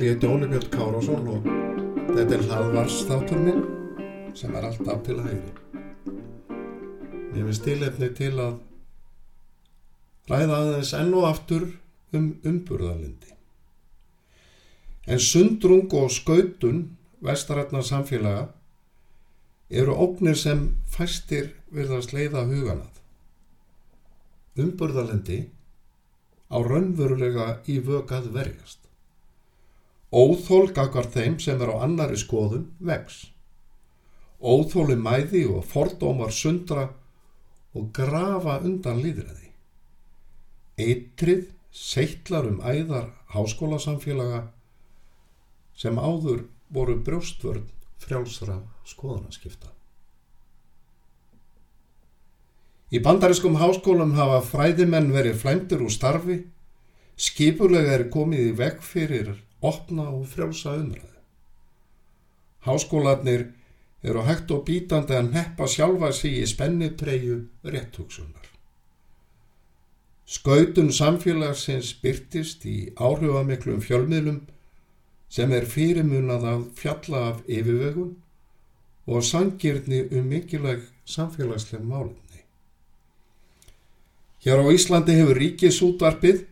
Ég heiti Óli Björn Kárásson og þetta er hlaðvarsþáttur minn sem er alltaf til hægri. Ég finnst tilefni til að ræða aðeins enn og aftur um umburðalindi. En sundrung og skautun vestarætna samfélaga eru ógnir sem fæstir virðast leiða huganað. Umburðalindi á raunverulega í vögað verjast. Óþól gagvar þeim sem er á annari skoðun vex. Óþóli mæði og fordómar sundra og grafa undan líðræði. Eitrið seittlar um æðar háskólasamfélaga sem áður voru brjóstvörn frjálsra skoðanaskipta. Í bandariskum háskólum hafa fræðimenn verið flæmdur úr starfi, skipulega er komið í veg fyrir opna og frjálsa umræðu. Háskólanir eru hægt og bítandi að neppa sjálfa sig í spennitreyju réttugsunar. Skautun samfélagsins byrtist í áhrifamiklum fjölmiðlum sem er fyrirmunað að fjalla af yfirvegun og sangirni um mikilvæg samfélagsleg málumni. Hér á Íslandi hefur ríkisútvarpið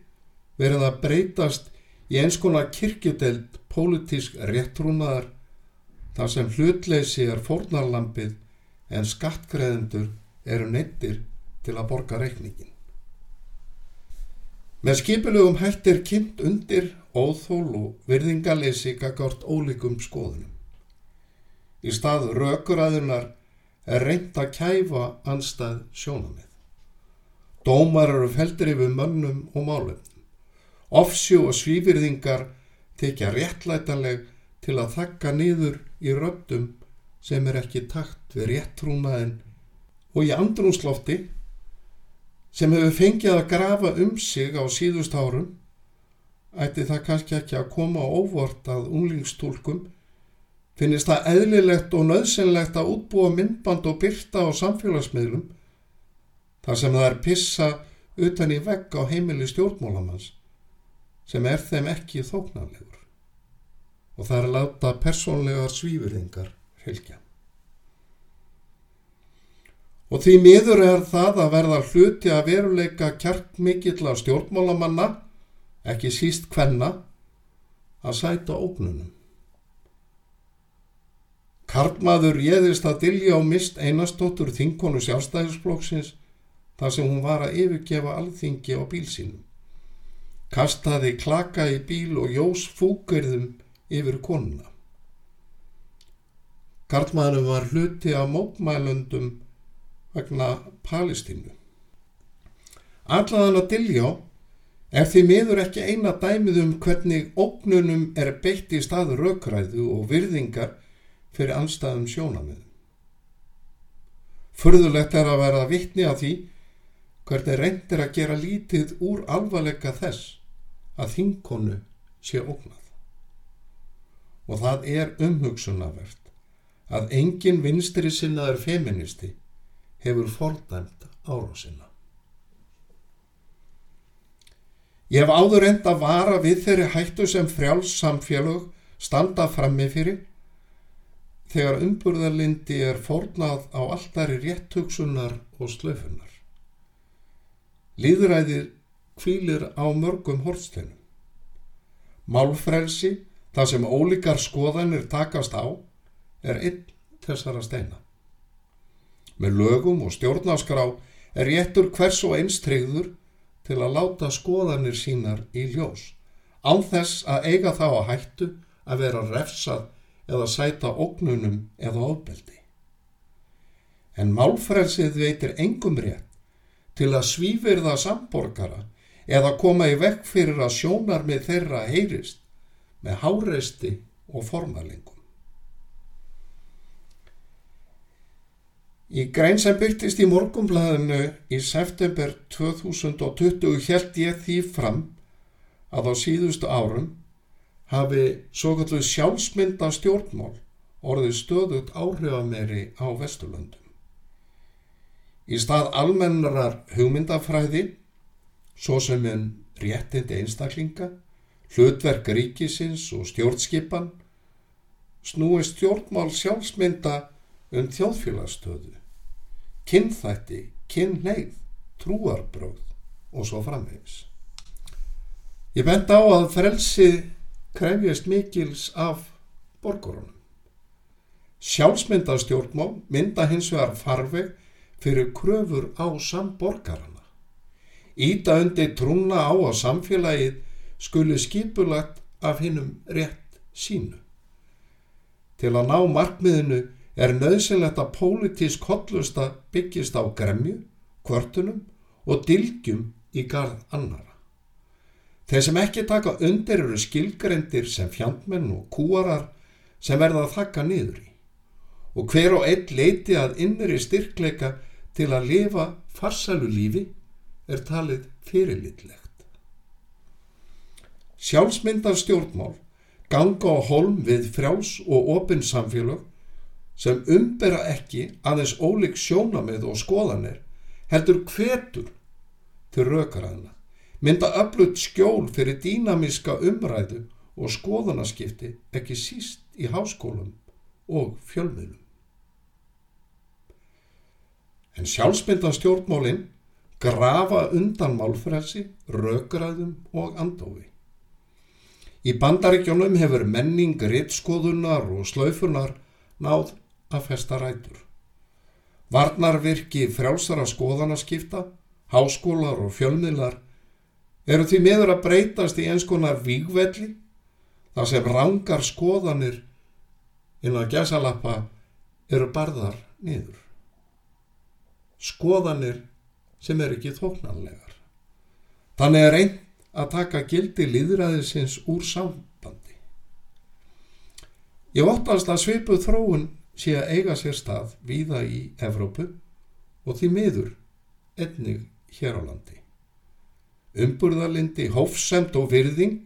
verið að breytast í eins konar kirkjudeld pólitísk réttrúnaðar þar sem hlutleysi er fórnarlampið en skattgreðendur eru neittir til að borga reikningin. Með skipilugum hættir kynnt undir óþól og virðingaleysi gagart ólíkum skoðunum. Í stað rökuræðunar er reynd að kæfa anstað sjónamið. Dómar eru feldir yfir mönnum og málum. Offsjú og svífyrðingar tekja réttlætanleg til að þakka niður í röddum sem er ekki takt við réttrúnaðin og í andrúnslofti sem hefur fengið að grafa um sig á síðust árum ætti það kannski ekki að koma óvort að unglingstúlkum finnist það eðlilegt og nöðsynlegt að útbúa myndband og byrta á samfélagsmiðlum þar sem það er pissa utan í vegg á heimili stjórnmálamanns sem er þeim ekki þóknarlegur og það er láta persónlegar svífurðingar fylgja. Og því miður er það að verða hluti að veruleika kjarkmikill af stjórnmálamanna, ekki síst hvenna, að sæta ógnunum. Karlmaður réðist að dilja á mist einastóttur þinkonu sjálfstæðisflóksins þar sem hún var að yfirgefa alþingi á bílsínum. Kastaði klaka í bíl og jós fúkurðum yfir konuna. Karlmaðurinn var hluti af mótmælundum vegna Palestínu. Allaðan að diljá er því miður ekki eina dæmið um hvernig ógnunum er beitt í staðu raukræðu og virðingar fyrir anstæðum sjónamiðum. Furðulegt er að vera vittni að því hvernig reyndir að gera lítið úr alvarleika þess að þinkonu sé ógnað. Og það er umhugsunavert að engin vinstri sinnaður feministi hefur fordæmt árásina. Ég hef áður enda að vara við þeirri hættu sem frjáls samfélög standa frammi fyrir þegar umburðarlindi er fórnað á alltari rétthugsunar og slöfunar. Líðræðir kvílir á mörgum hortsteinum. Málfrelsi, það sem ólíkar skoðanir takast á, er einn þessara steina. Með lögum og stjórnáskrá er réttur hvers og eins treyður til að láta skoðanir sínar í ljós, án þess að eiga þá að hættu að vera refsað eða sæta ógnunum eða ofbeldi. En málfrelsið veitir engum rétt til að svífirða samborgara eða koma í vekk fyrir að sjónar með þeirra heyrist með háreisti og formalingum. Í grein sem byrtist í morgumblæðinu í september 2020 held ég því fram að á síðustu árum hafi svo kallu sjálfsmynda stjórnmál orðið stöðut áhrifameri á Vesturlöndum. Í stað almennarar hugmyndafræði, svo sem en réttindi einstaklinga, hlutverk ríkisins og stjórnskipan, snúist stjórnmál sjálfsmynda um þjóðfélagstöðu kynþætti, kynneið, trúarbröð og svo framvegis. Ég bent á að frelsi krefjast mikils af borgurunum. Sjálfsmyndastjórnmál mynda hins vegar farveg fyrir kröfur á samborgarana. Íta undir trúna á að samfélagið skuli skipulagt af hinnum rétt sínu. Til að ná markmiðinu er nöðsynlegt að pólitísk hotlusta byggist á gremju, kvörtunum og dilgjum í garð annara. Þeir sem ekki taka undir eru skilgrendir sem fjandmenn og kúarar sem verða að þakka niður í og hver og einn leiti að innri styrkleika til að lifa farsælu lífi er talið fyrirlitlegt. Sjálfsmyndar stjórnmál ganga á holm við frjáls og opinn samfélag sem umbera ekki aðeins ólík sjónamið og skoðanir heldur hvetur til raukaræðina, mynda öflut skjól fyrir dýnamiska umræðu og skoðanaskipti ekki síst í háskólum og fjölmiðlum. En sjálfsmyndan stjórnmálinn grafa undan málfrelsi, raukaræðum og andófi. Í bandaríkjónum hefur menning, rittskoðunar og slaufunar náð að festa rætur. Varnarvirki frjálsara skoðanaskipta, háskólar og fjölmiðlar eru því meður að breytast í eins konar vígvelli þar sem rangar skoðanir innan gæsalappa eru barðar niður. Skoðanir sem er ekki þóknanlegar. Þannig er einn að taka gildi líðræðisins úr sambandi. Ég óttast að svipu þróun sé að eiga sér stað víða í Evrópu og því miður ennig hér á landi. Umburðalindi, hófsemt og virðing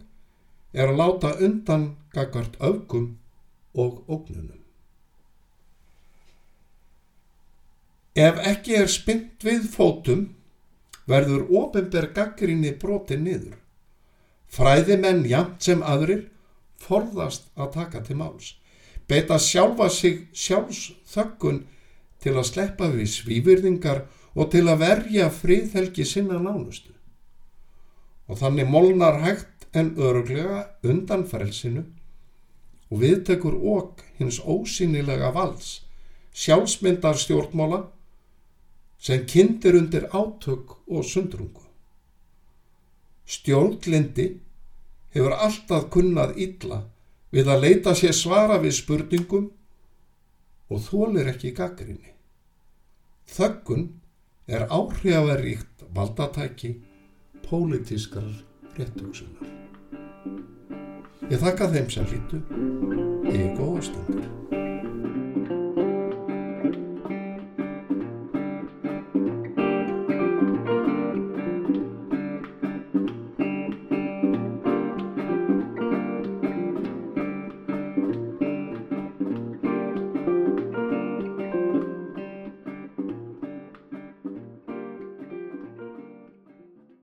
er að láta undan gagart öfgum og ógnunum. Ef ekki er spynt við fótum verður ofinber gaggrinni broti niður. Fræðimenn jæmt sem aðrir forðast að taka til máls beita sjálfa sig sjálfsþökkun til að sleppa við svívirðingar og til að verja fríðhelgi sinna nánustu. Og þannig molnar hægt en öruglega undan frelsinu og viðtekur okk hins ósynilega vals, sjálfsmyndar stjórnmála sem kindir undir átök og sundrungu. Stjórnlindi hefur alltaf kunnað illa við að leita sér svara við spurningum og þólir ekki gaggrinni. Þöggun er áhrifaríkt valdatæki pólitískar réttugsunar. Ég þakka þeim sem hlýtu í góða stundir.